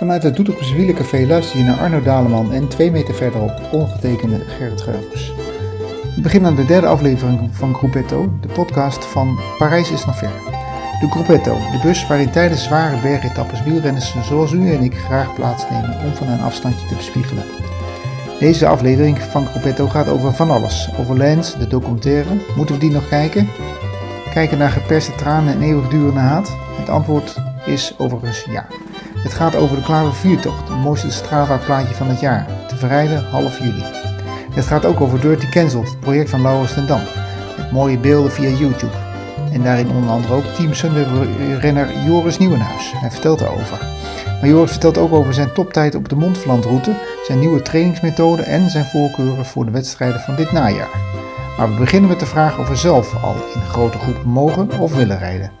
Vanuit het Doetinchemse Wielencafé luister je naar Arno Daleman en twee meter verderop ongetekende Gerrit Geubers. We beginnen aan de derde aflevering van Gruppetto, de podcast van Parijs is nog ver. De Gruppetto, de bus waarin tijdens zware bergetappes wielrenners zoals u en ik graag plaatsnemen om van een afstandje te bespiegelen. Deze aflevering van Gruppetto gaat over van alles. Over Lens, de documentaire. Moeten we die nog kijken? Kijken naar geperste tranen en eeuwigdurende haat? Het antwoord is overigens ja. Het gaat over de Klare Vuurtocht, het mooiste Strava-plaatje van het jaar, te verrijden half juli. Het gaat ook over Dirty Cancelled, het project van Laurens ten Dam, met mooie beelden via YouTube. En daarin onder andere ook Team Sunweb-renner Joris Nieuwenhuis. Hij vertelt erover. Maar Joris vertelt ook over zijn toptijd op de Montferlandroute, zijn nieuwe trainingsmethode en zijn voorkeuren voor de wedstrijden van dit najaar. Maar we beginnen met de vraag of we zelf al in grote groepen mogen of willen rijden.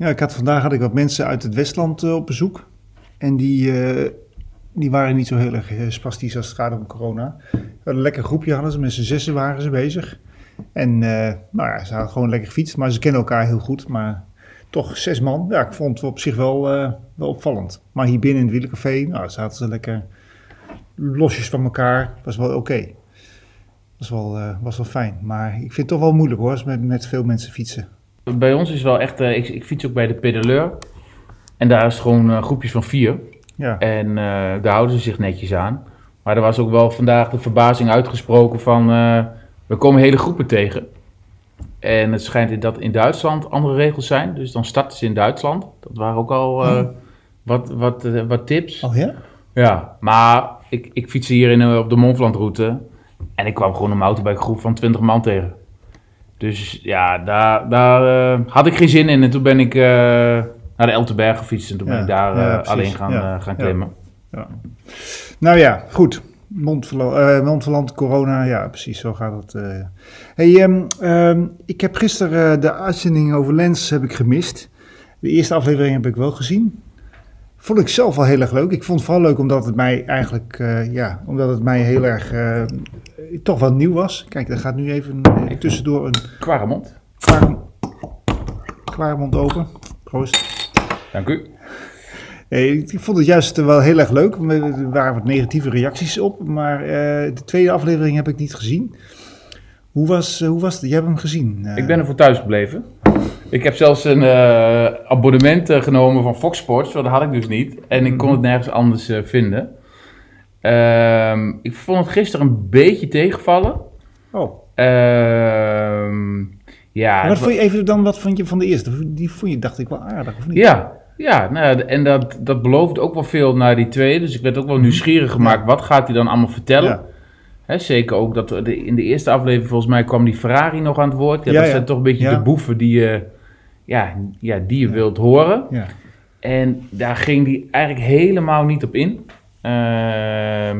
Ja, ik had, vandaag had ik wat mensen uit het Westland uh, op bezoek. En die, uh, die waren niet zo heel erg uh, spastisch als het gaat om corona. Een lekker groepje hadden ze, met z'n zessen waren ze bezig. En nou ja, ze hadden gewoon lekker gefietst, maar ze kennen elkaar heel goed. Maar toch zes man, ja, ik vond het op zich wel, wel opvallend. Maar hier binnen in het wielencafé, nou, zaten ze lekker losjes van elkaar. was wel oké. Was, wel, was wel fijn. Maar ik vind het toch wel moeilijk hoor, met, met veel mensen fietsen. Bij ons is wel echt, uh, ik, ik, fiets ook bij de pedaleur. En daar is gewoon uh, groepjes van vier. Ja. En uh, daar houden ze zich netjes aan. Maar er was ook wel vandaag de verbazing uitgesproken van, we komen hele groepen tegen. En het schijnt dat in Duitsland andere regels zijn. Dus dan starten ze in Duitsland. Dat waren ook al oh. wat, wat, wat tips. Oh ja? Ja, maar ik, ik fiets hier in, op de Montferlandroute. En ik kwam gewoon een mountainbike van 20 man tegen. Dus ja, daar, daar uh, had ik geen zin in. En toen ben ik uh, naar de Elteberg gefietst. En toen ja, ben ik daar uh, ja, alleen gaan, gaan klimmen. Nou ja, goed. Montferland, corona, ja precies, zo gaat het. Hey, um, um, ik heb gisteren de uitzending over Lens heb ik gemist. De eerste aflevering heb ik wel gezien. Vond ik zelf wel heel erg leuk. Ik vond het vooral leuk omdat het mij eigenlijk, uh, ja, omdat het mij heel erg uh, toch wat nieuw was. Kijk, er gaat nu even uh, tussendoor een... Kwaremond. Kwaremond open. Proost. Dank u. Ik vond het juist wel heel erg leuk. Er waren wat negatieve reacties op, maar de tweede aflevering heb ik niet gezien. Hoe was, hoe was het? Jij hebt hem gezien. Ik ben er voor thuis gebleven. Ik heb zelfs een uh, abonnement uh, genomen van Fox Sports, dat had ik dus niet. En ik kon het nergens anders uh, vinden. Ehm, ik vond het gisteren een beetje tegenvallen. Oh. Ehm, ja. wat vond je even dan wat vond je van de eerste? Die vond je, dacht ik, wel aardig, of niet? Ja, ja nou, en dat, dat beloofde ook wel veel naar die tweede. Dus ik werd ook wel nieuwsgierig gemaakt. Wat gaat hij dan allemaal vertellen? Ja. He, zeker ook dat de, in de eerste aflevering volgens mij kwam die Ferrari nog aan het woord. Ja, ja dat zijn toch een beetje de boeven die je, ja, ja, die je wilt horen. En daar ging die eigenlijk helemaal niet op in. Uh,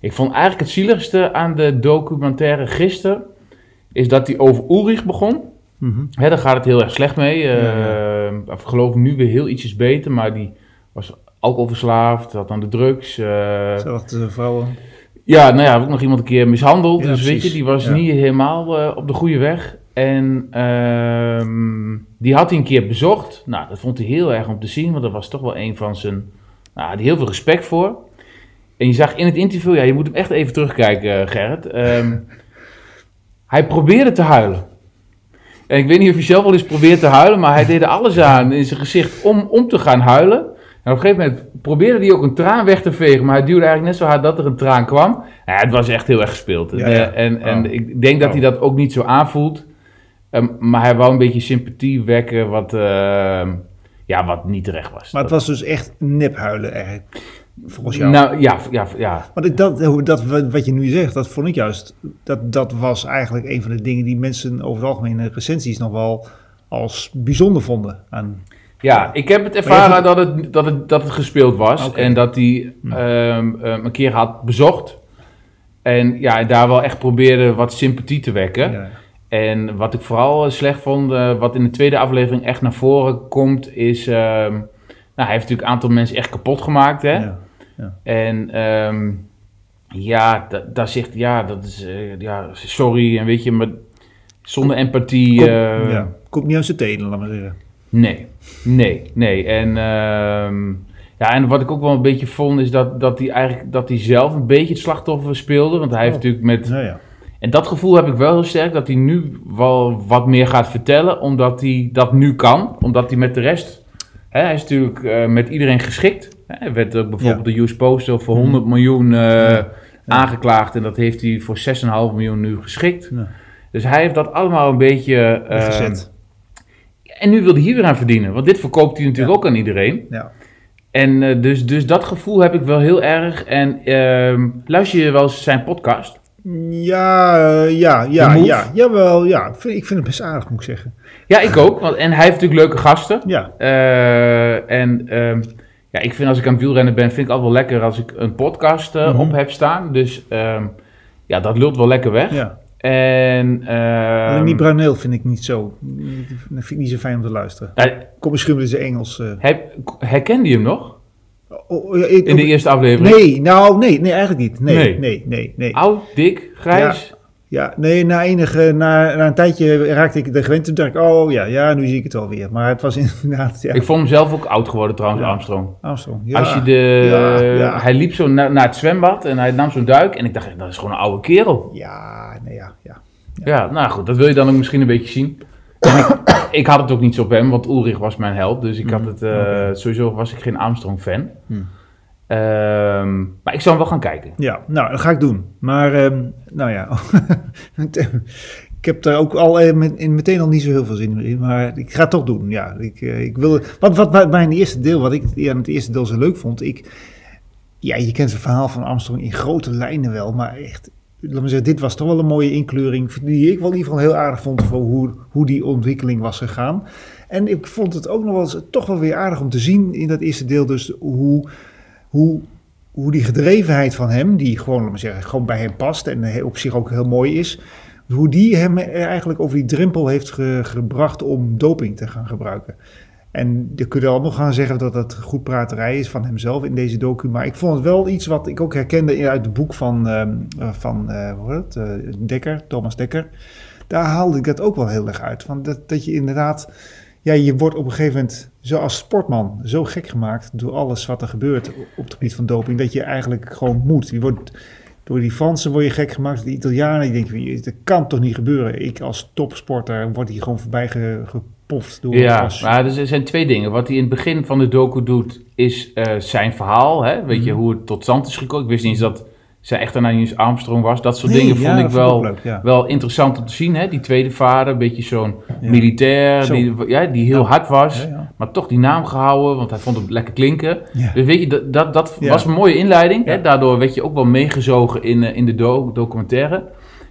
ik vond eigenlijk het zieligste aan de documentaire gisteren... is dat die over Ulrich begon. Mm -hmm. daar gaat het heel erg slecht mee. Uh, ik geloof nu weer heel ietsjes beter, maar die was alcoholverslaafd, had aan de drugs. Uh, Zelfde vrouwen. Ja, nou ja, heb ik nog iemand een keer mishandeld. Ja, dus precies. weet je, die was ja. niet helemaal uh, op de goede weg. En uh, die had hij een keer bezocht. Nou, dat vond hij heel erg om te zien, want dat was toch wel een van zijn... Nou, die heel veel respect voor. En je zag in het interview, ja, je moet hem echt even terugkijken, Gerrit. Um, hij probeerde te huilen. En ik weet niet of je zelf wel eens probeert te huilen, maar hij deed er alles aan in zijn gezicht om, om te gaan huilen. En op een gegeven moment probeerde hij ook een traan weg te vegen, maar hij duwde eigenlijk net zo hard dat er een traan kwam. Nou ja, het was echt heel erg gespeeld. Ja, ja. En, en oh. ik denk dat oh. hij dat ook niet zo aanvoelt. Um, maar hij wou een beetje sympathie wekken, wat, uh, ja, wat niet terecht was. Maar het was dus echt niphuilen eigenlijk, volgens jou? Nou, ja, ja, ja. Want dat, dat, wat je nu zegt, dat vond ik juist, dat, dat was eigenlijk een van de dingen die mensen over het algemeen in recensies nog wel als bijzonder vonden aan... Ja, ik heb het ervaren dat, het, dat, het, dat het gespeeld was. Okay. En dat hij um, een keer had bezocht. En ja, daar wel echt probeerde wat sympathie te wekken. Ja. En wat ik vooral slecht vond, uh, wat in de tweede aflevering echt naar voren komt, is... Um, nou, hij heeft natuurlijk een aantal mensen echt kapot gemaakt, hè. Ja. Ja. En ja, daar zegt ja, dat is... Uh, ja, sorry, en weet je, maar zonder empathie... Komt, uh, ja, komt niet aan zijn tenen, laat maar zeggen. Nee, nee, nee. En um, Ja, en wat ik ook wel een beetje vond, is dat, dat hij eigenlijk dat hij zelf een beetje het slachtoffer speelde. Want hij heeft Oh. natuurlijk met. Ja, ja. En dat gevoel heb ik wel heel sterk, dat hij nu wel wat meer gaat vertellen, omdat hij dat nu kan. Omdat hij met de rest. Hè, hij is natuurlijk eh, met iedereen geschikt. Hij werd bijvoorbeeld de US Postal voor 100 miljoen eh, aangeklaagd. En dat heeft hij voor 6,5 miljoen nu geschikt. Dus hij heeft dat allemaal een beetje. eh, Gezet. En nu wil hij hier weer aan verdienen. Want dit verkoopt hij natuurlijk Ja. ook aan iedereen. Ja. En eh, dus, dus dat gevoel heb ik wel heel erg. En ehm, luister je wel eens zijn podcast? Ja, eh, ja, ja, ja, jawel, ja. Ik vind, ik vind het best aardig, moet ik zeggen. Ja, ik ook. Want, en hij heeft natuurlijk leuke gasten. Ja, Eh, en ehm, ja, ik vind als ik aan het wielrennen ben, vind ik altijd wel lekker als ik een podcast Mhm. op heb staan. Dus ehm, ja, dat lult wel lekker weg. ja. En ehm, Alleen die Bruneel vind ik niet zo. Dat vind ik niet zo fijn om te luisteren. Kom misschien met zijn Engels. heb, herkende je hem nog? Oh, oh, ik- In de eerste aflevering? Nee, nou, nee, nee, eigenlijk niet. Nee, Nee. nee, nee, nee. Oud, dik, grijs? Ja, nee, na, enige, na, na een tijdje raakte ik de gewend. Toen dacht ik, oh ja, ja, nu zie ik het alweer. Maar het was inderdaad, ja. Ik vond hem zelf ook oud geworden trouwens, Ja. Armstrong. Armstrong, ja. Als je de, Ja. Hij liep zo na- naar het zwembad en hij nam zo'n duik. En ik dacht, dat is gewoon een oude kerel. Ja, nee, ja, ja. Ja, nou goed, dat wil je dan ook misschien een beetje zien. En ik, ik had het ook niet zo op hem, want Ulrich was mijn held. Dus ik had het, eh, sowieso was ik geen Armstrong-fan. Hmm. Ehm, maar ik zou hem wel gaan kijken. Ja, nou, dat ga ik doen. Maar, ehm, nou ja, ik heb daar ook al eh, meteen al niet zo heel veel zin in. Maar ik ga het toch doen, ja. Ik, eh, ik wil, wat, wat mijn eerste deel, wat ik ja, het eerste deel zo leuk vond, ik, ja, je kent het verhaal van Armstrong in grote lijnen wel, maar echt, laat me zeggen, dit was toch wel een mooie inkleuring, die ik wel in ieder geval heel aardig vond voor hoe, hoe die ontwikkeling was gegaan. En ik vond het ook nog wel eens, toch wel weer aardig om te zien in dat eerste deel, dus hoe, hoe, hoe die gedrevenheid van hem, die gewoon, laat me zeggen, gewoon bij hem past en op zich ook heel mooi is, hoe die hem eigenlijk over die drempel heeft ge- gebracht om doping te gaan gebruiken. En je kunt nog gaan zeggen dat dat goed praterij is van hemzelf in deze docu. Maar ik vond het wel iets wat ik ook herkende uit het boek van, ehm, eh, van eh, hoe heet het, eh, Dekker, Thomas Dekker. Daar haalde ik dat ook wel heel erg uit. Want dat, dat je inderdaad, ja, je wordt op een gegeven moment zo als sportman zo gek gemaakt door alles wat er gebeurt op het gebied van doping. Dat je eigenlijk gewoon moet. Je wordt, door die Fransen word je gek gemaakt, door de Italianen. Die denken, dat kan toch niet gebeuren. Ik als topsporter word hier gewoon voorbij ge- gepoft door Ja, als- maar er zijn twee dingen. Wat hij in het begin van de docu doet, is eh, zijn verhaal. Hè? Weet je, Mhm. hoe het tot stand is gekomen. Ik wist niet eens dat zijn echte Niels Armstrong was. Dat soort Nee, dingen ja, vond ik dat vond ik wel, ook leuk, ja. wel interessant om te zien. Hè? Die tweede vader, een beetje zo'n Ja. militair, Zo. die, ja, die heel hard was. Maar toch die naam gehouden, want hij vond het lekker klinken. Dus weet je, dat, dat, was een mooie inleiding. Hè? Daardoor werd je ook wel meegezogen in, eh, in de do- documentaire.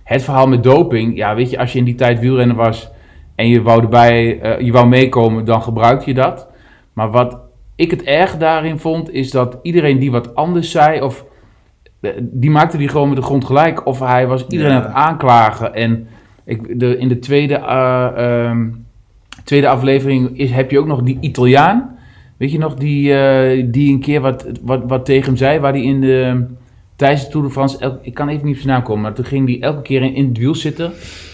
Het verhaal met doping, ja, weet je, als je in die tijd wielrenner was en je wou erbij, eh, je wou meekomen, dan gebruikte je dat. Maar wat ik het erg daarin vond, is dat iedereen die wat anders zei, of die maakte die gewoon met de grond gelijk, of hij was iedereen Ja. aan het aanklagen. En ik, de, in de tweede, eh, ehm, tweede aflevering is, heb je ook nog die Italiaan. Weet je nog, die, eh, die een keer wat, wat, wat tegen hem zei, waar hij in de, tijdens de Tour de France, ik kan even niet op zijn naam komen, maar toen ging hij elke keer in, in het wiel zitten.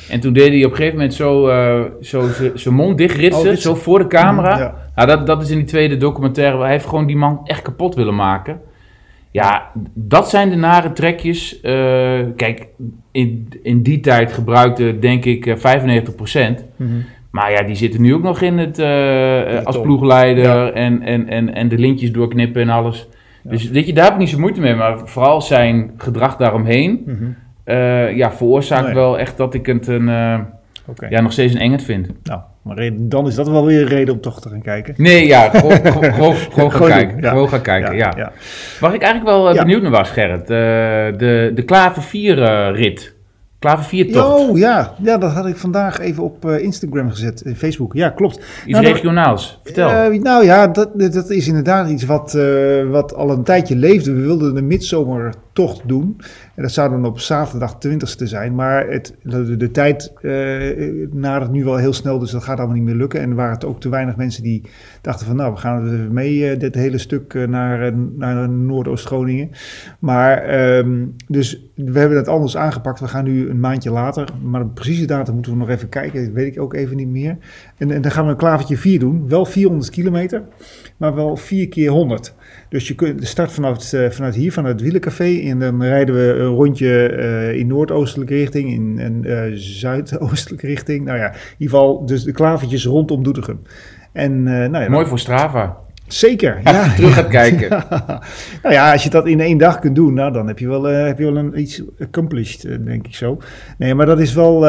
En toen deed hij op een gegeven moment zo, eh, zo zijn mond dichtritsen, Oh, zo voor de camera. Ja. Nou, dat, dat is in die tweede documentaire, hij heeft gewoon die man echt kapot willen maken. Ja, dat zijn de nare trekjes. Eh, kijk, in, in die tijd gebruikte denk ik eh, 95%. Mhm. Maar ja, die zitten nu ook nog in het eh, als top. ploegleider Ja. en, en, en, en de lintjes doorknippen en alles. Ja. Dus weet je, daar heb ik niet zo moeite mee. Maar vooral zijn gedrag daaromheen Mhm. eh, ja, veroorzaakt Nee. wel echt dat ik het een, eh, ja, nog steeds een engert vind. Nou, maar dan is dat wel weer een reden om toch te gaan kijken. Nee, ja, gewoon, gewoon, gewoon, gaan kijken. ja. Gewoon gaan kijken, ja. ja. Waar ik eigenlijk wel eh, benieuwd naar was, Gerrit. eh, de, de Klaver 4 eh, rit. Klaver 4 tocht. Oh ja. ja, dat had ik vandaag even op eh, Instagram gezet, in Facebook. Ja, klopt. Iets Nou, regionaals. Vertel. Nou ja, dat, dat is inderdaad iets wat, wat al een tijdje leefde. We wilden de midzomer tocht doen. En dat zou dan op zaterdag 20ste zijn. Maar het, de, tijd uh, nadert nu wel heel snel, dus dat gaat allemaal niet meer lukken. En er waren het ook te weinig mensen die dachten van... nou, we gaan er mee uh, dit hele stuk uh, naar, naar Noordoost-Groningen. Maar, um, dus we hebben het anders aangepakt. We gaan nu een maandje later. Maar de precieze datum moeten we nog even kijken. Dat weet ik ook even niet meer. En, en dan gaan we een klavertje 4 doen. Wel 400 kilometer, maar wel 4 keer 100. Dus je kunt de start uh, vanuit hier, vanuit het Wielencafé. En dan rijden we een rondje uh, in noordoostelijke richting, in, in uh, zuidoostelijke richting. Nou ja, in ieder geval dus de klavertjes rondom Doetinchem. En, nou ja, Mooi voor Strava. Zeker, ja. Terug gaat kijken. nou ja, als je dat in één dag kunt doen, nou, dan heb je wel, heb je wel een, iets accomplished, denk ik zo. Nee, maar dat is wel...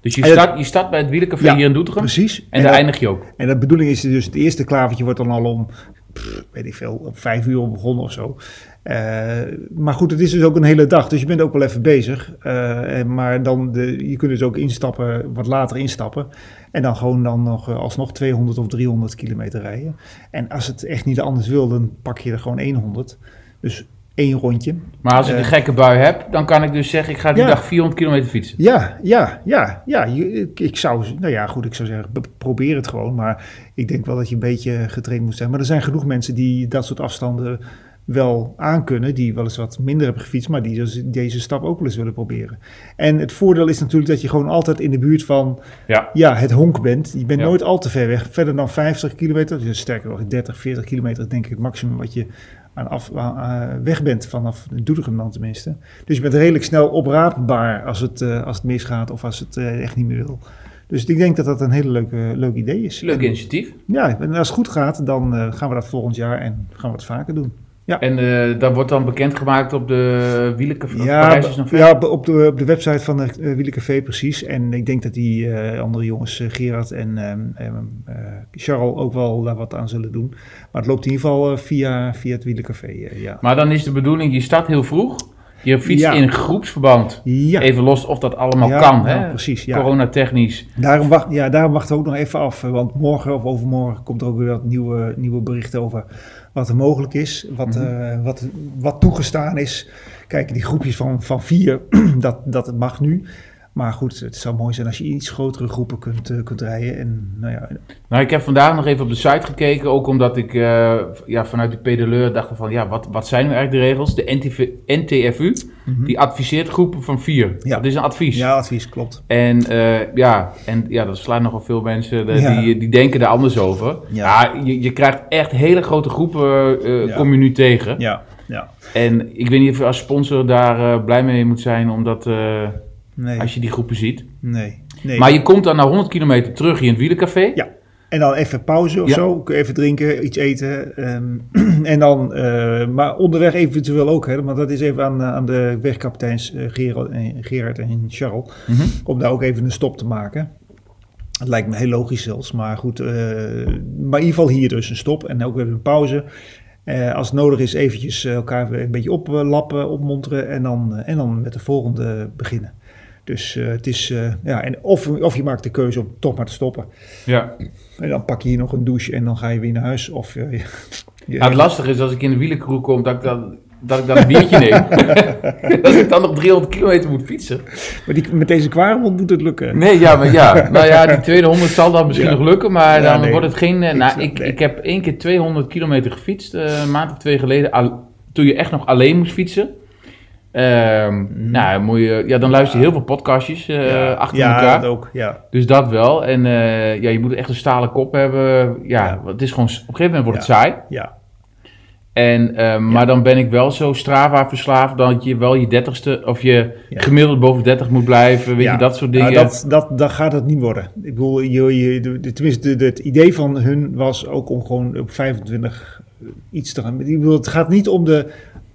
Dus je start, je start bij het Wielencafé Ja, hier in Doetinchem. Precies. En, daar eindig je ook. En de bedoeling is dus, het eerste klavertje wordt dan al om, pff, weet ik veel, op vijf uur begonnen of zo. Eh, maar goed, het is dus ook een hele dag, dus je bent ook wel even bezig. Eh, maar dan, de, je kunt dus ook instappen, wat later instappen. En dan gewoon dan nog eh, alsnog 200 of 300 kilometer rijden. En als het echt niet anders wil, dan pak je er gewoon 100. Dus één rondje. Maar als ik een gekke bui heb, dan kan ik dus zeggen, ik ga die Ja. dag 400 kilometer fietsen. Ja, ja, ja, ja. Ik, ik zou, nou ja, goed, ik zou zeggen, be- probeer het gewoon. Maar ik denk wel dat je een beetje getraind moet zijn. Maar er zijn genoeg mensen die dat soort afstanden wel aankunnen. Die wel eens wat minder hebben gefietst, maar die dus deze stap ook wel eens willen proberen. En het voordeel is natuurlijk dat je gewoon altijd in de buurt van Ja. ja, het honk bent. Je bent Ja. nooit al te ver weg. Verder dan 50 kilometer, dus sterker nog 30, 40 kilometer denk ik het maximum wat je aan af, aan, eh, weg bent vanaf Doetinchem dan tenminste. Dus je bent redelijk snel opraapbaar als het, eh, als het misgaat of als het eh, echt niet meer wil. Dus ik denk dat dat een hele leuke, leuk idee is. Leuk En- initiatief. Ja, en als het goed gaat, dan gaan we dat volgend jaar en gaan we het vaker doen. En eh, dat wordt dan bekendgemaakt op de wielencafé. Ja, ja op, de, op de website van het uh, Wielencafé precies. En ik denk dat die eh, andere jongens, eh, Gerard en ehm, ehm, eh, Charles, ook wel daar wat aan zullen doen. Maar het loopt in ieder geval eh, via, via het Wielencafé, eh, ja. Maar dan is de bedoeling, je start heel vroeg. Je fietst Ja. in groepsverband. Ja, Even los of dat allemaal Ja, kan, hè? precies, ja. Coronatechnisch. Daarom, wacht, ja, daarom wachten we ook nog even af. eh, Want morgen of overmorgen komt er ook weer wat nieuwe, nieuwe berichten over wat er mogelijk is. Wat, Mhm. eh, wat, wat toegestaan is. Kijk, die groepjes van, van vier, dat, dat mag nu. Maar goed, het zou mooi zijn als je iets grotere groepen kunt, eh, kunt rijden. En nou ja, Nou, ik heb vandaag nog even op de site gekeken, ook omdat ik eh, ja, vanuit die pedaleur dacht van, ja, wat, wat zijn nu eigenlijk de regels? De NTV, NTFU, die adviseert groepen van vier. Mhm. Ja. Dat is een advies. ja, advies klopt. En, eh, ja, en ja, dat slaan nogal veel mensen Ja. die, die denken daar anders over. Ja. Je, je krijgt echt hele grote groepen, kom je nu tegen. Ja, ja. En ik weet niet of je als sponsor daar blij mee moet zijn, omdat Nee, als je die groepen ziet. nee, nee. Maar je komt dan na 100 kilometer terug in het wielencafé. Ja. En dan even pauze of Ja. zo. Even drinken, iets eten. ehm, en dan, eh, maar onderweg eventueel ook. Hè, want dat is even aan, aan de wegkapiteins eh, Gerard, en, Gerard en Charles. Mhm. Om daar ook even een stop te maken. Het lijkt me heel logisch zelfs. Maar goed, eh, maar in ieder geval hier dus een stop. En ook even een pauze. Eh, als het nodig is eventjes eh, elkaar een beetje oplappen, opmonteren. En dan, eh, en dan met de volgende beginnen. Dus eh, het is, eh, ja, en of, of je maakt de keuze om toch maar te stoppen. Ja. En dan pak je hier nog een douche en dan ga je weer naar huis. Of, eh, je, je- Nou, het lastige is als ik in de wielencrew kom, dat ik dan, dat ik dan een biertje neem. dat ik dan nog 300 kilometer moet fietsen. maar die, met deze kwaremond moet het lukken. Nee, ja, maar ja. Nou ja, die tweede 100 zal dan misschien Ja. nog lukken, maar Ja, dan nee. wordt het geen... eh, Ik nou, ik, nee. ik heb één keer 200 kilometer gefietst, een maand of twee geleden, al- toen je echt nog alleen moest fietsen. Ehm, Nou, moet je, ja, dan luister je heel veel podcastjes eh, ja, achter ja, elkaar. dat ook. Ja, Dus dat wel. En eh, ja, je moet echt een stalen kop hebben. Ja, Ja. het is gewoon, op een gegeven moment wordt het Ja. saai. ja, En, eh, Maar dan ben ik wel zo Strava verslaafd dat je wel je dertigste of je Ja. gemiddeld boven 30 moet blijven. Weet ja. je, dat soort dingen. Nou, dat, dat, dat gaat het niet worden. Ik bedoel, je, je, de, de- tenminste, de- het idee van hun was ook om gewoon op 25 iets te gaan. Ik bedoel, het gaat niet om de,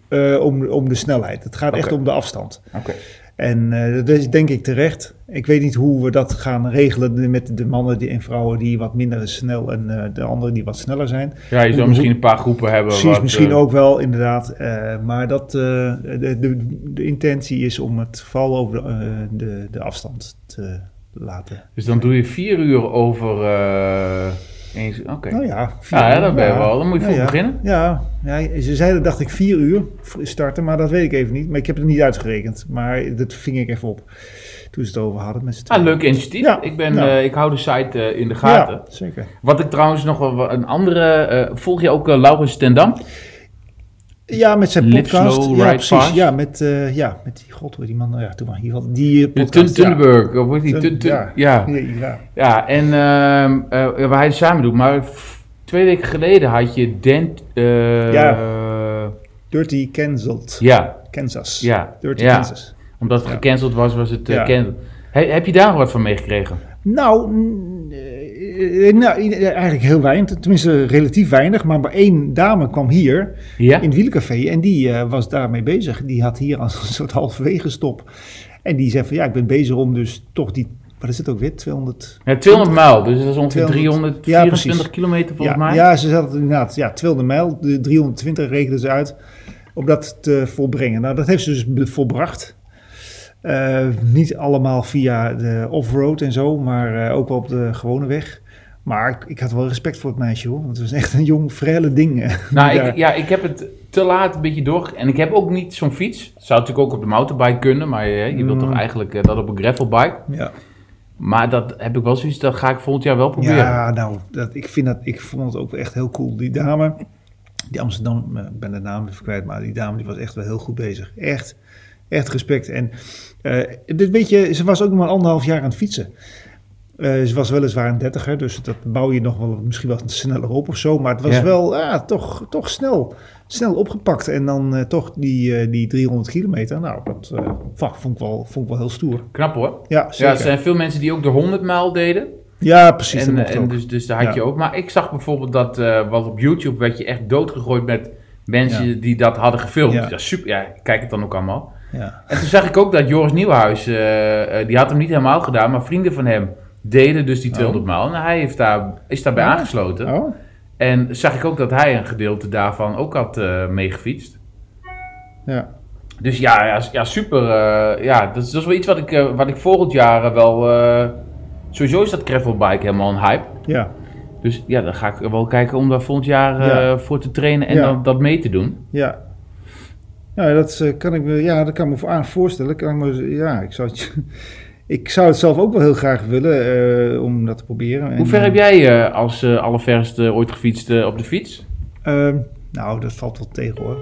eh, om, om de snelheid. Het gaat echt om de afstand. Oké. En eh, dat is denk ik terecht. Ik weet niet hoe we dat gaan regelen met de mannen die- en vrouwen die wat minder snel en eh, de anderen die wat sneller zijn. Ja, je zou misschien een paar groepen hebben. Precies, wat, misschien ook wel, inderdaad. Maar dat, de, de, de intentie is om het vooral over de, de, de afstand te laten. Dus dan doe je vier uur over, eh. Nou ja, ja, ja, dan ben je wel. Dan moet je voor beginnen. Ja, ja, ze zeiden, dacht ik, vier uur starten, maar dat weet ik even niet. Maar ik heb het niet uitgerekend. Maar dat ving ik even op toen ze het over hadden met z'n tweeën. Ah, leuk initiatief. Ja, ik, ben, uh, ik hou de site uh, in de gaten. Ja, zeker. Wat ik trouwens nog wel een andere... Uh, volg je ook Laurens ten Dam? Ja, met zijn podcast. Slow, ja, precies. Fast. Ja, met, uh, ja, met die, god, hoe die man, nou ja, toen maar hier die podcast. Tunburg, of wordt die? Ja. Ja. ja. ja, en uh, waar hij het samen doet. Maar twee weken geleden had je Dent... Ja, Dirty Cancelled. Ja. Kansas. Ja. Dirty Kansas. Omdat het gecanceld was, was het. He, heb je daar wat van meegekregen? Nou, nou, eigenlijk heel weinig, tenminste relatief weinig. Maar één dame kwam hier in het wielencafé en die uh, was daarmee bezig. Die had hier als een soort halverwege stop. En die zei van ja, ik ben bezig om dus toch die wat is het ook weer? 200... Ja, 200 mijl. Dus dat is ongeveer 324 ja, kilometer volgens ja, mij. Ja, ze zetten inderdaad. Ja, 200 mijl. De 320 rekenen ze uit om dat te volbrengen. Nou, dat heeft ze dus volbracht. Uh, niet allemaal via de off-road en zo, maar uh, ook wel op de gewone weg. Maar ik, ik, had wel respect voor het meisje hoor, want het was echt een jong, frelle ding. Nou, ik, ja, ik heb het te laat een beetje door. En ik heb ook niet zo'n fiets. Zou natuurlijk ook op de mountainbike kunnen, maar je, je wilt toch mm. eigenlijk uh, dat op een gravelbike. Ja. Maar dat heb ik wel zoiets, dat ga ik volgend jaar wel proberen. Ja, nou, dat, ik, vind dat, ik vond het ook echt heel cool. Die dame, die Amsterdam, ik ben de naam even kwijt, maar die dame die was echt wel heel goed bezig. Echt, echt respect. En uh, dit weet je, ze was ook nog maar anderhalf jaar aan het fietsen. Uh, ze was weliswaar een dertiger, dus dat bouw je nog wel misschien wel sneller op of zo. Maar het was wel ja, toch, toch snel, snel opgepakt. En dan uh, toch die, uh, die 300 kilometer. Nou, dat vond, ik wel, vond ik wel heel stoer. Knap hoor. Ja, zeker. ja, er zijn veel mensen die ook de 100 mijl deden. Ja, precies. En, en dus, dus daar had je ook. Maar ik zag bijvoorbeeld dat, wat op YouTube werd je echt doodgegooid met mensen die dat hadden gefilmd. Ja. super, ja, ik kijk het dan ook allemaal. Ja. En toen zag ik ook dat Joris Nieuwhuis, die had hem niet helemaal gedaan, maar vrienden van hem deden dus die 200 oh. mijl. En hij heeft daar, is daarbij oh. aangesloten. Oh. En zag ik ook dat hij een gedeelte daarvan ook had uh, meegefietst. Ja. Dus ja, ja, ja super. Uh, ja, dat is, dat is wel iets wat ik, uh, wat ik volgend jaar wel... sowieso is dat gravelbike helemaal een hype. Ja. Dus ja, dan ga ik wel kijken om daar volgend jaar ja. voor te trainen en dan, dat mee te doen. Ja. Ja, dat kan ik me, ja, dat kan me aan voorstellen. Kan ik me, ja, ik zou het ik zou het zelf ook wel heel graag willen uh, om dat te proberen. Hoe ver heb jij uh, als uh, allerverst ooit gefietst op de fiets? Ehm, nou, dat valt wel tegen hoor.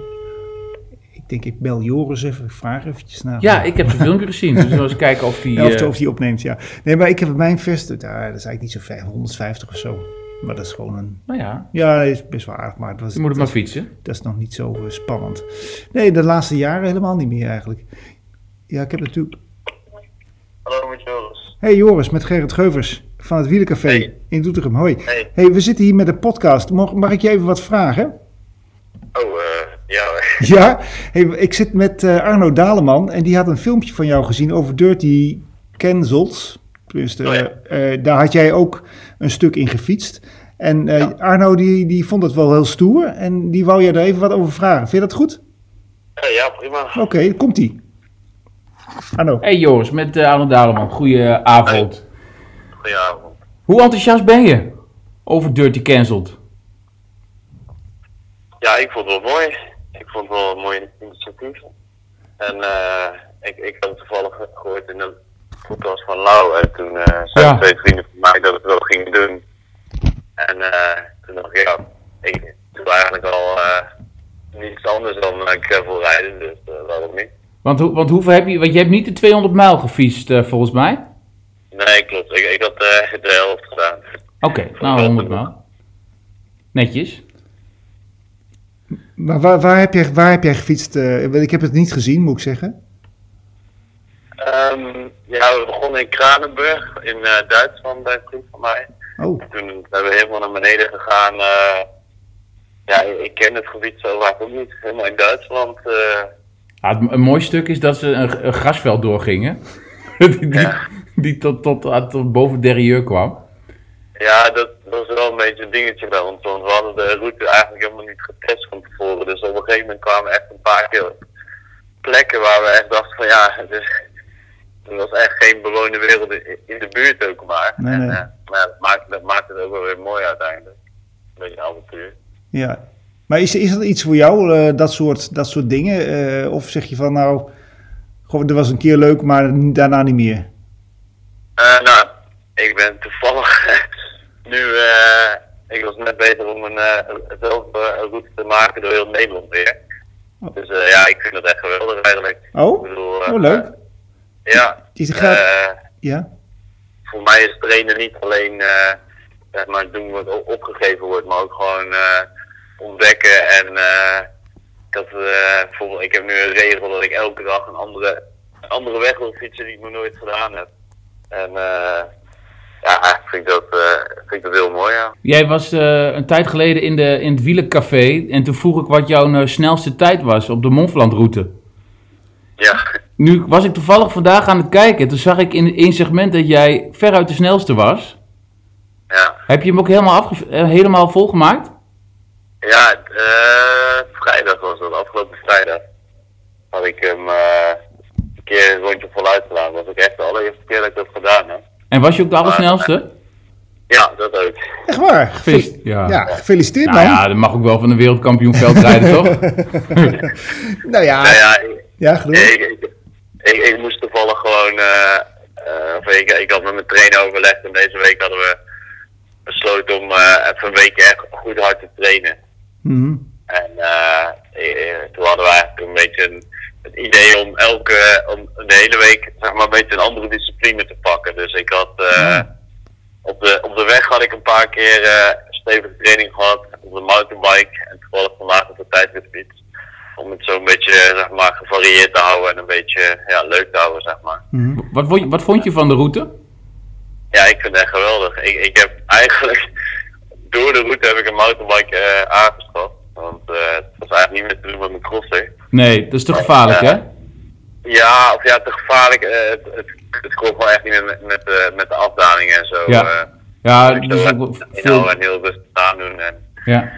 Ik denk, ik bel Joris even, ik vraag eventjes naar. Ja, ik heb zijn filmpje gezien, dus we eens kijken of die... of, of die opneemt, ja. Nee, maar ik heb mijn verste, daar, dat is eigenlijk niet zo ver, 150 of zo. Maar dat is gewoon een... Nou ja. Ja, dat is best wel aardig, maar... Het was, je moet het maar fietsen. Dat is nog niet zo spannend. Nee, de laatste jaren helemaal niet meer eigenlijk. Ja, ik heb natuurlijk Hallo met Joris. Hey Joris, met Gerrit Geuvers van het Wielencafé hey. in Doetinchem. Hoi. Hey. hey. we zitten hier met een podcast. Mag, mag ik je even wat vragen? Oh, uh, ja. ja, hey, ik zit met uh, Arno Daleman en die had een filmpje van jou gezien over Dirty Cancels. Dus uh, oh, ja. uh, daar had jij ook een stuk in gefietst. En ja. Arno die, die vond het wel heel stoer en die wou jij er even wat over vragen. Vind je dat goed? ja, prima. Oké, okay, komt-ie. Hallo. Hey Joris, met uh, Arno Daleman. Goedenavond. Hey. Goedenavond. Hoe enthousiast ben je over Dirty Cancelled? Ja, ik vond het wel mooi. Ik vond het wel een mooi initiatief. En uh, ik, ik had het toevallig gehoord in de podcast van Lau. En toen uh, zeiden ja. twee vrienden van mij dat het wel gingen doen. En toen dacht ik, ja, ik doe eigenlijk al niets anders dan gravel rijden. Dus waarom niet? Want, want hoeveel heb je? Want je hebt niet de 200 mijl gefietst, uh, volgens mij. Nee, klopt. Ik, ik had uh, de helft gedaan. Oké, okay, nou 100 mijl. Netjes. Maar waar, waar, heb, jij, waar heb jij gefietst? Uh, ik heb het niet gezien, moet ik zeggen. Um, ja, we begonnen in Kranenburg in uh, Duitsland bij een vriend van mij. Oh. En toen zijn we helemaal naar beneden gegaan. Uh, ja, ik ken het gebied zo vaak ook niet. Helemaal in Duitsland. Ja, een mooi stuk is dat ze een, een grasveld doorgingen. die, die, die, tot, tot, tot, boven Derrieur kwam. Ja, dat was wel een beetje een dingetje bij ons. Want we hadden de route eigenlijk helemaal niet getest van tevoren. Dus op een gegeven moment kwamen echt een paar keer plekken waar we echt dachten van ja, dus, er was echt geen bewoonde wereld in de buurt ook maar. Nee, nee. En, uh, maar dat maakt, dat maakt het ook wel weer mooi uiteindelijk. Een beetje avontuur. Ja. Maar is, is dat iets voor jou, uh, dat, soort, dat soort dingen? Uh, of zeg je van nou, goh, dat was een keer leuk, maar daarna niet meer? Uh, nou, ik ben toevallig nu, ik was net bezig om een zelf route te maken door heel Nederland weer. Oh. Dus ja, ik vind dat echt geweldig eigenlijk. Oh, ik bedoel, oh leuk. Ja. Die gaat, ja. Voor mij is trainen niet alleen zeg maar, doen wat opgegeven wordt, maar ook gewoon ontdekken. En uh, had, uh, bijvoorbeeld, ik heb nu een regel dat ik elke dag een andere, een andere weg wil fietsen die ik nog nooit gedaan heb. En uh, ja, vind ik dat, vind ik dat heel mooi, ja. Jij was een tijd geleden in, de, in het wielencafé en toen vroeg ik wat jouw snelste tijd was op de Montfland-route. Ja. Nu was ik toevallig vandaag aan het kijken. Toen zag ik in één segment dat jij veruit de snelste was. Ja. Heb je hem ook helemaal, afge helemaal volgemaakt? Ja, uh, vrijdag was dat, afgelopen vrijdag. Had ik hem uh, een keer een rondje voluit gedaan. Dat was ook echt de allereerste keer dat ik dat gedaan heb. En was je ook de allersnelste? Ja, dat ook. Echt waar? Gefeliciteerd. Ja. ja, gefeliciteerd nou, man. Ja, dat mag ook wel van een wereldkampioen veldrijden, toch? nou ja, nou ja, ik, ja genoeg. Ik, ik, ik, ik, moest toevallig gewoon, uh, of ik, ik had met mijn trainer overlegd en deze week hadden we besloten om even een week echt goed hard te trainen. Mm En uh, toen hadden we eigenlijk een beetje een, het idee om elke, om de hele week zeg maar een beetje een andere discipline te pakken. Dus ik had uh, op, de, op de weg had ik een paar keer uh, stevige training gehad op de mountainbike en toevallig vandaag op de tijdritfiets. Om het zo een beetje zeg maar gevarieerd te houden en een beetje ja, leuk te houden zeg maar. Mm wat, vond je, wat vond je van de route? Ja, ik vind het echt geweldig. Ik, ik heb eigenlijk door de route heb ik een mountainbike uh, aangeschaft. Want uh, het was eigenlijk niet meer te doen met mijn crosser. Nee, dat is te gevaarlijk, hè? Ja, of ja, te gevaarlijk. Uh, het, het, het klopt wel echt niet met, met, uh, met de afdalingen en zo. Ja, ja ook veel... En heel rustig aan doen. En... Ja.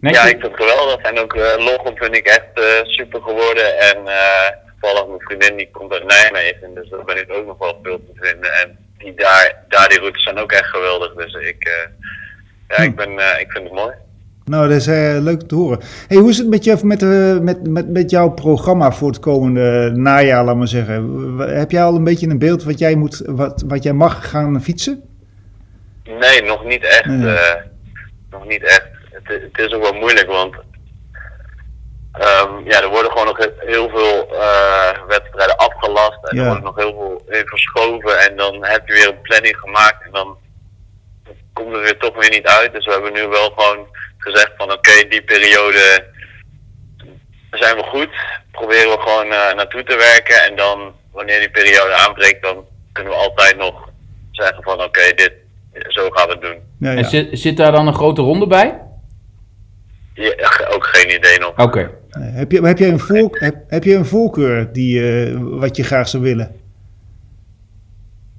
ja, ik vind het geweldig. En ook uh, Lochem vind ik echt super geworden. En toevallig mijn vriendin die komt uit Nijmegen. Dus daar ben ik ook nog wel veel te vinden. En die daar, die routes zijn ook echt geweldig. Dus ik, ja, ik, ben, ik vind het mooi. Nou, dat is uh, leuk te horen. Hey, hoe is het met, je, met, uh, met, met, met jouw programma voor het komende najaar, laat maar zeggen? Heb jij al een beetje een beeld wat jij, moet, wat, wat jij mag gaan fietsen? Nee, nog niet echt. Nee. Uh, nog niet echt. Het, het, is ook wel moeilijk, want um, ja, er worden gewoon nog heel veel wedstrijden afgelast. En ja. er wordt nog heel veel in verschoven. En dan heb je weer een planning gemaakt en dan komt het weer toch weer niet uit. Dus we hebben nu wel gewoon gezegd van oké, okay, die periode zijn we goed. Proberen we gewoon uh, naartoe te werken. En dan wanneer die periode aanbreekt, dan kunnen we altijd nog zeggen van oké, okay, dit zo gaan we het doen. Ja, ja. En zit, zit daar dan een grote ronde bij? Ja, ook geen idee nog. Oké. Okay. Heb, je, heb, je een voor, heb, heb je een voorkeur die, uh, wat je graag zou willen?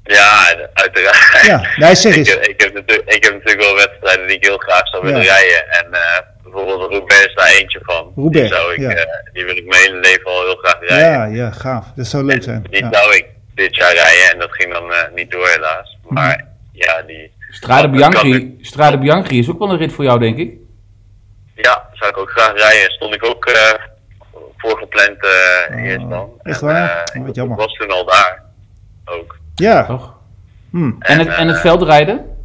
Ja, uiteraard. Ja, nee, zeg eens. ik, ik, heb natuurlijk, ik heb natuurlijk wel wedstrijden die ik heel graag zou willen ja. rijden. En uh, bijvoorbeeld Roubaix is daar eentje van. Roubaix, die, zou ik, ja. uh, die wil ik mijn hele leven al heel graag rijden. Ja, ja, gaaf. Dat zou leuk zijn. Die ja. zou ik dit jaar rijden en dat ging dan uh, niet door helaas. Maar mm. ja, die... Strade Bianchi, Strade Bianchi is ook wel een rit voor jou, denk ik. Ja, zou ik ook graag rijden. Stond ik ook voor gepland eerst dan. Echt waar? En, Wat jammer. Ik was toen al daar. Ook. Ja. Toch? Hmm. En, het, en het veldrijden?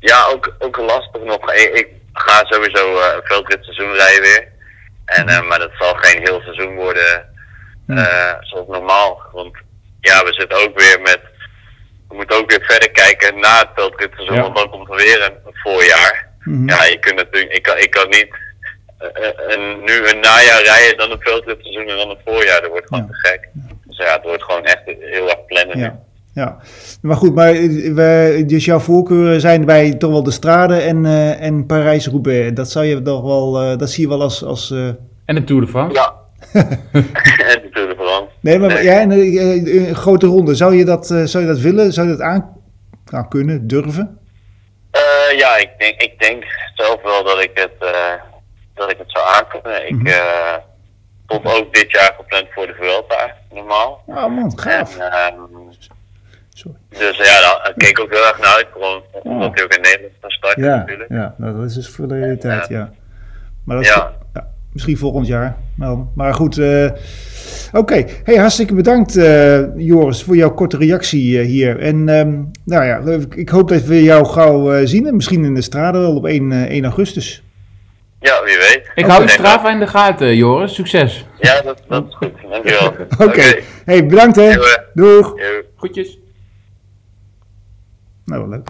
Ja, ook, ook lastig nog. Ik, ik ga sowieso uh, een veldritseizoen rijden weer. En, uh, maar dat zal geen heel seizoen worden uh, zoals normaal. Want ja, we zitten ook weer met... We moeten ook weer verder kijken na het veldritseizoen. Ja. Want dan komt er weer een, een Mhm. Ja, je kunt natuurlijk... Ik kan, ik kan niet een, nu een najaar rijden, dan een veldritseizoen en dan een voorjaar. Dat wordt gewoon Ja. te gek. Dus ja, het wordt gewoon echt heel erg plannen. Ja. Ja, maar goed, maar we, dus jouw voorkeuren zijn bij toch wel de Strade en, uh, en Parijs-Roubaix. Dat zou je toch wel, uh, dat zie je wel als... als uh... En de Tour de France? Ja. en de Tour de France. Nee, maar Nee. ja, en een, een grote ronde, zou je dat, uh, zou je dat willen? Zou je dat aan nou, kunnen, durven? Uh, ja, ik denk, ik denk zelf wel dat ik het, uh, dat ik het zou aankunnen. Ik uh, stond ook dit jaar gepland voor de Vuelta, normaal. Oh man, gaaf. En, ehm, Sorry. Dus ja, daar keek ik ook heel erg naar uit. Gewoon omdat hij ook in Nederland van start ja, natuurlijk. Ja, nou, dat is dus voor de realiteit, ja. Maar dat is, ja. Misschien volgend jaar. Nou, maar goed, uh, oké. Hey, hartstikke bedankt uh, Joris voor jouw korte reactie uh, hier. En um, nou ja, ik hoop dat we jou gauw zien. Misschien in de straten wel op 1, 1 augustus. Ja, wie weet. Ik hou de Strava in de gaten, Joris. Succes. Ja, dat, dat is goed. Dankjewel. Oké. Okay. Hey, bedankt hè. Doeg. Goedjes. Nou, wel leuk.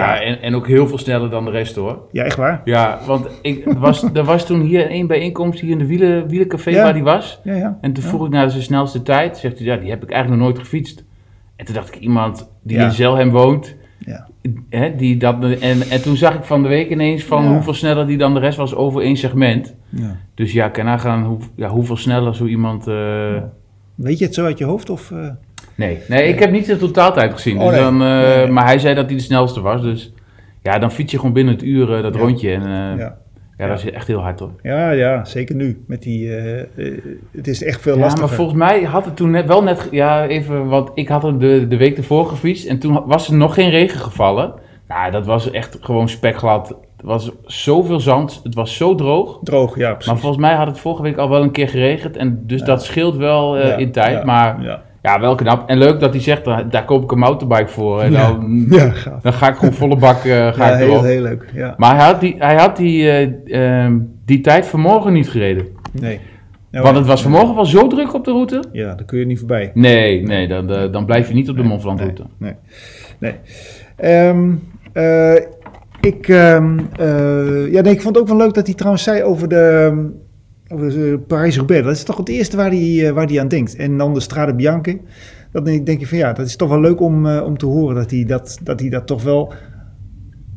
Ja, en, en ook heel veel sneller dan de rest hoor. Ja, echt waar? Ja, want ik, er, was, er was toen hier één bijeenkomst hier in de wielen, wielencafé Ja. waar die was. Ja, ja. En toen vroeg ik naar zijn snelste tijd. Zegt hij, ja, die heb ik eigenlijk nog nooit gefietst. En toen dacht ik, iemand die Ja. in Zelhem woont, Ja. hè, die dat, en, en toen zag ik van de week ineens van Ja. hoeveel sneller die dan de rest was over één segment. ja. Dus ja, kan nagaan hoe, ja, hoeveel sneller zo iemand... eh, Weet je het zo uit je hoofd? Of, eh? Nee, nee, ik heb niet zijn totaaltijd gezien. Oh, dus nee. dan, eh, Nee. Maar hij zei dat hij de snelste was. Dus ja, dan fiets je gewoon binnen het uur eh, dat Ja. rondje. En, eh, ja. ja. dat is echt heel hard hoor. Ja, ja, zeker nu. Met die, het is echt veel Ja, lastiger. maar volgens mij had het toen net wel net... Ja, even, want ik had hem de, de week ervoor gefietst. En toen was er nog geen regen gevallen. Nou, dat was echt gewoon spekglad. Het was zoveel zand. Het was zo droog. Droog, ja, precies. Maar volgens mij had het vorige week al wel een keer geregend. En dus dat scheelt wel in tijd. ja, maar Ja, wel knap. En leuk dat hij zegt, daar, koop ik een mountainbike voor. En dan, ja gaaf. Dan ga ik gewoon volle bak uh, ga Ja, ik heel, heel leuk. Ja. Maar hij had die, hij had die, eh, ehm, die tijd vanmorgen niet gereden. Nee. Nou, Want het was vanmorgen wel zo druk op de route. Ja, daar kun je niet voorbij. Nee, nee dan, eh, dan blijf je niet op de Mont Blanc route. Nee. nee. Ehm, eh, ik, ehm, eh, ja, nee, ik vond het ook wel leuk dat hij trouwens zei over de, over de Parijs-Roubaix. Dat is toch het eerste waar hij, eh, waar hij aan denkt. En dan de Strade Bianche. Dan denk, ik van ja, dat is toch wel leuk om, eh, om te horen dat hij dat, dat hij dat toch wel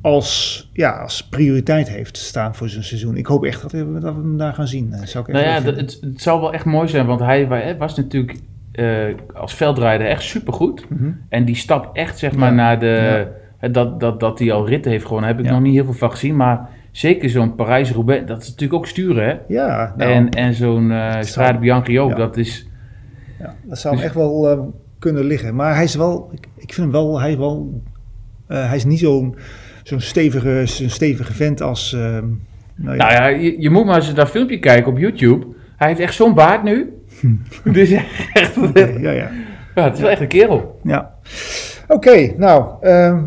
als, ja, als prioriteit heeft staan voor zijn seizoen. Ik hoop echt dat we, dat we hem daar gaan zien. Zou ik Nou ja, dat- het, het zou wel echt mooi zijn, want hij wa- was natuurlijk eh, als veldrijder echt supergoed. Mhm. En die stap echt zeg maar Ja. naar de... Dat, dat, dat hij al ritten heeft gewonnen, heb ik Ja. nog niet heel veel van gezien. Maar zeker zo'n Parijs-Roubaix, dat is natuurlijk ook sturen hè. Ja, nou, en, en zo'n eh Strade Bianchi ook, Ja. dat is... Ja, dat zou hem Dus- echt wel eh, kunnen liggen. Maar hij is wel, ik, ik vind hem wel, hij is wel, eh, hij is niet zo'n zo'n stevige, zo'n stevige vent als, nou ja, Nou ja, je, je moet maar eens dat filmpje kijken op YouTube. Hij heeft echt zo'n baard nu. dus echt, ja, ja. ja, het is wel echt een kerel. ja. Oké, nou,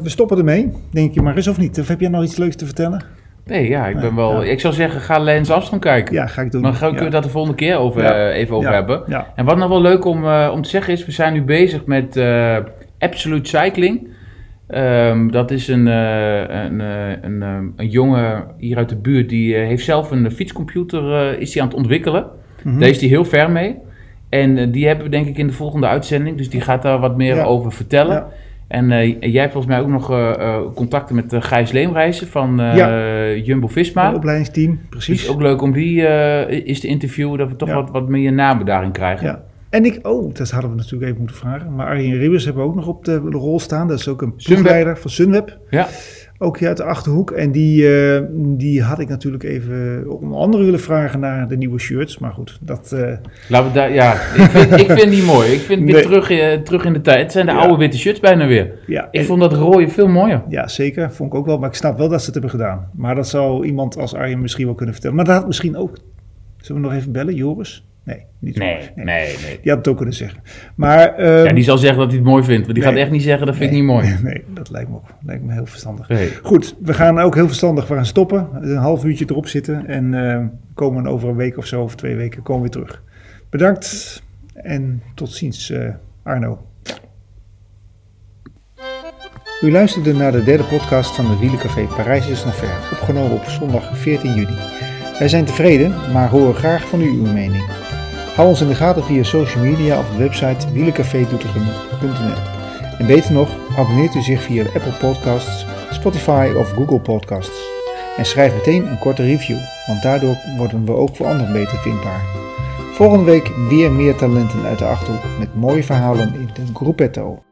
we stoppen ermee. Denk je maar eens of niet? Of heb jij nog iets leuks te vertellen? Nee, ja, ik ben wel... Ik zou zeggen, ga Lens Armstrong kijken. Ja, ga ik doen. Dan gaan kunnen we dat de volgende keer over, eh, even over hebben. Ja, En wat nog wel leuk om, eh, om te zeggen is, we zijn nu bezig met eh, Absolute Cycling. Ehm, dat is een, een, een, een jongen hier uit de buurt, die heeft zelf een fietscomputer is die aan het ontwikkelen. Mhm. Daar is hij heel ver mee. En die hebben we denk ik in de volgende uitzending, dus die gaat daar wat meer Ja. over vertellen. Ja. En eh, jij hebt volgens mij ook nog eh, eh, contacten met Gijs Leemreizen van Jumbo-Visma. Het opleidingsteam, precies. is ook leuk om die is te interviewen, dat we toch Ja. wat, wat meer namen daarin krijgen. Ja. En ik, oh, dat hadden we natuurlijk even moeten vragen. Maar Arjen Ribbers hebben we ook nog op de, de rol staan. Dat is ook een ploegleider van Sunweb. Ja. Ook hier uit de Achterhoek. En die, eh, die had ik natuurlijk even onder andere willen vragen naar de nieuwe shirts. Maar goed, dat... eh, Laten we daar, ja, ik vind, ik vind die mooi. Ik vind weer Nee. terug, eh, terug in de tijd. Het zijn de Ja. oude witte shirts bijna weer. ja, Ik en- vond dat rode veel mooier. ja, zeker. Vond ik ook wel. Maar ik snap wel dat ze het hebben gedaan. Maar dat zou iemand als Arjen misschien wel kunnen vertellen. Maar dat had misschien ook... Zullen we nog even bellen, Joris? Nee, niet Nee, Joris. nee, nee. Die had het ook kunnen zeggen. Maar... ehm, Ja, die zal zeggen dat hij het mooi vindt. Maar die Nee. gaat echt niet zeggen, dat vind nee, ik niet mooi. Nee, dat lijkt me ook lijkt me heel verstandig. Nee. Goed, we gaan ook heel verstandig we gaan stoppen. Een half uurtje erop zitten. En eh, komen over een week of zo, of twee weken, komen we weer terug. Bedankt en tot ziens, eh, Arno. U luisterde naar de derde podcast van de Wielencafé Parijs is nog ver, opgenomen op zondag 14 juni. Wij zijn tevreden, maar horen graag van u uw mening. Hou ons in de gaten via social media of de website wielencafedoetinchem.nl. En beter nog, abonneert u zich via Apple Podcasts, Spotify of Google Podcasts. En schrijf meteen een korte review, want daardoor worden we ook voor anderen beter vindbaar. Volgende week weer meer talenten uit de Achterhoek met mooie verhalen in de Gruppetto.